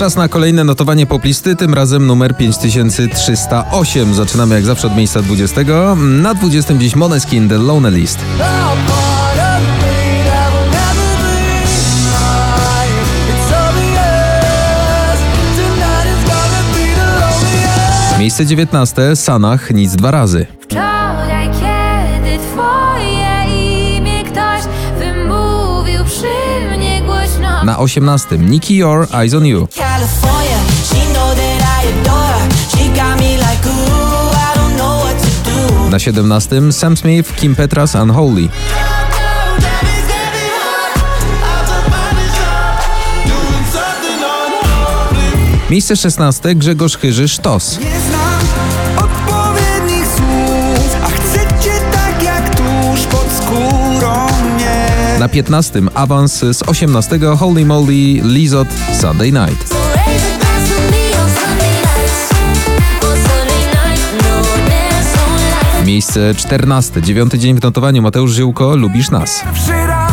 Czas na kolejne notowanie poplisty, tym razem numer 5308. Zaczynamy jak zawsze od miejsca 20. Na 20 dziś Moneskin The Lonely List. Miejsce 19. Sanach Nic dwa razy. 18. Nicky Your Eyes on You. Na 17. Sam Smith Kim Petras Unholy. Miejsce 16. Grzegorz Chyży Sztos. Nie znam odpowiednich słów, a chcę cię tak jak tuż pod skórą. Na 15. Awans z 18. Holy Moly Lizot Sunday Night. Miejsce 14. Dziewiąty dzień w notowaniu Mateusz Żyłko Lubisz nas. Pierwszy raz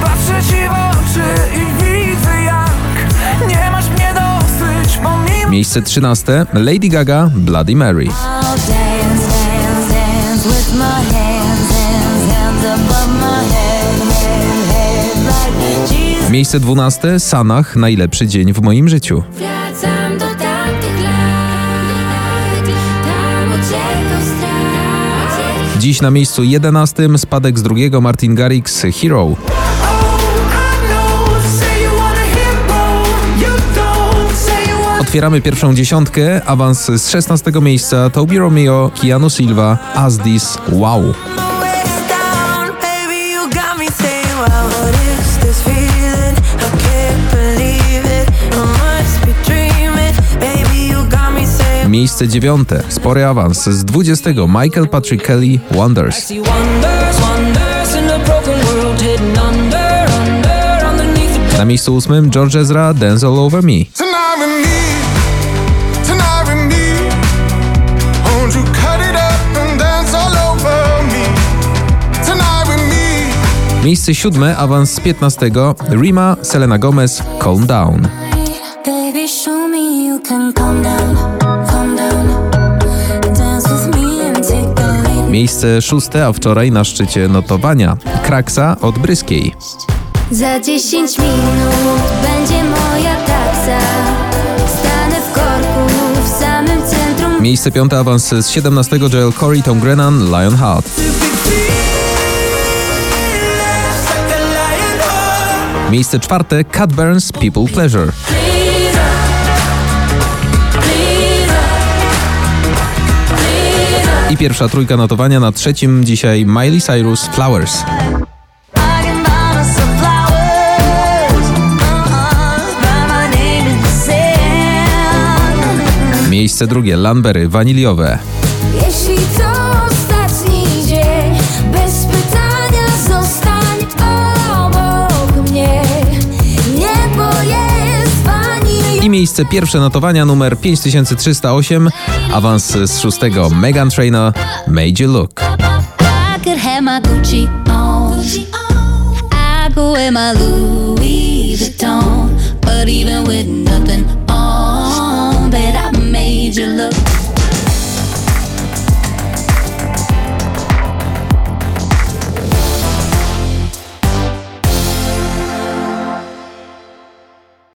patrzę ci w oczy i widzę jak nie masz mnie dosyć pomimo Miejsce 13. Lady Gaga Bloody Mary. Dance, dance, dance Miejsce 12. Sanach Najlepszy dzień w moim życiu. Wracam do tamtych lat Tam uciekał strach Dziś na miejscu 11. Spadek z drugiego Martin Garrix Hero. Otwieramy pierwszą dziesiątkę. Awans z 16. miejsca Toby Romeo, Keanu Silva, As This Wow. Miejsce dziewiąte. Spory awans z 20. Michael Patrick Kelly Wonders. Na miejscu ósmym George Ezra Dance All Over me. Miejsce siódme. Awans z 15. Rima Selena Gomez Calm Down. Baby, Miejsce szóste, a wczoraj na szczycie notowania. Kraksa od Bryskiej. Za 10 minut będzie moja taksa Stanę w korku w samym centrum Miejsce piąte, awans z 17. Joel Corey Tom Grennan Lionheart. Miejsce czwarte Cat Burns People Pleasure. I pierwsza trójka notowania na trzecim dzisiaj Miley Cyrus Flowers. Miejsce drugie Lanbery Waniliowe. Jeśli miejsce, pierwsze notowania numer 5308, awans z szóstego Megan Trainor, Made You Look. But even with nothing on, bet I made you look.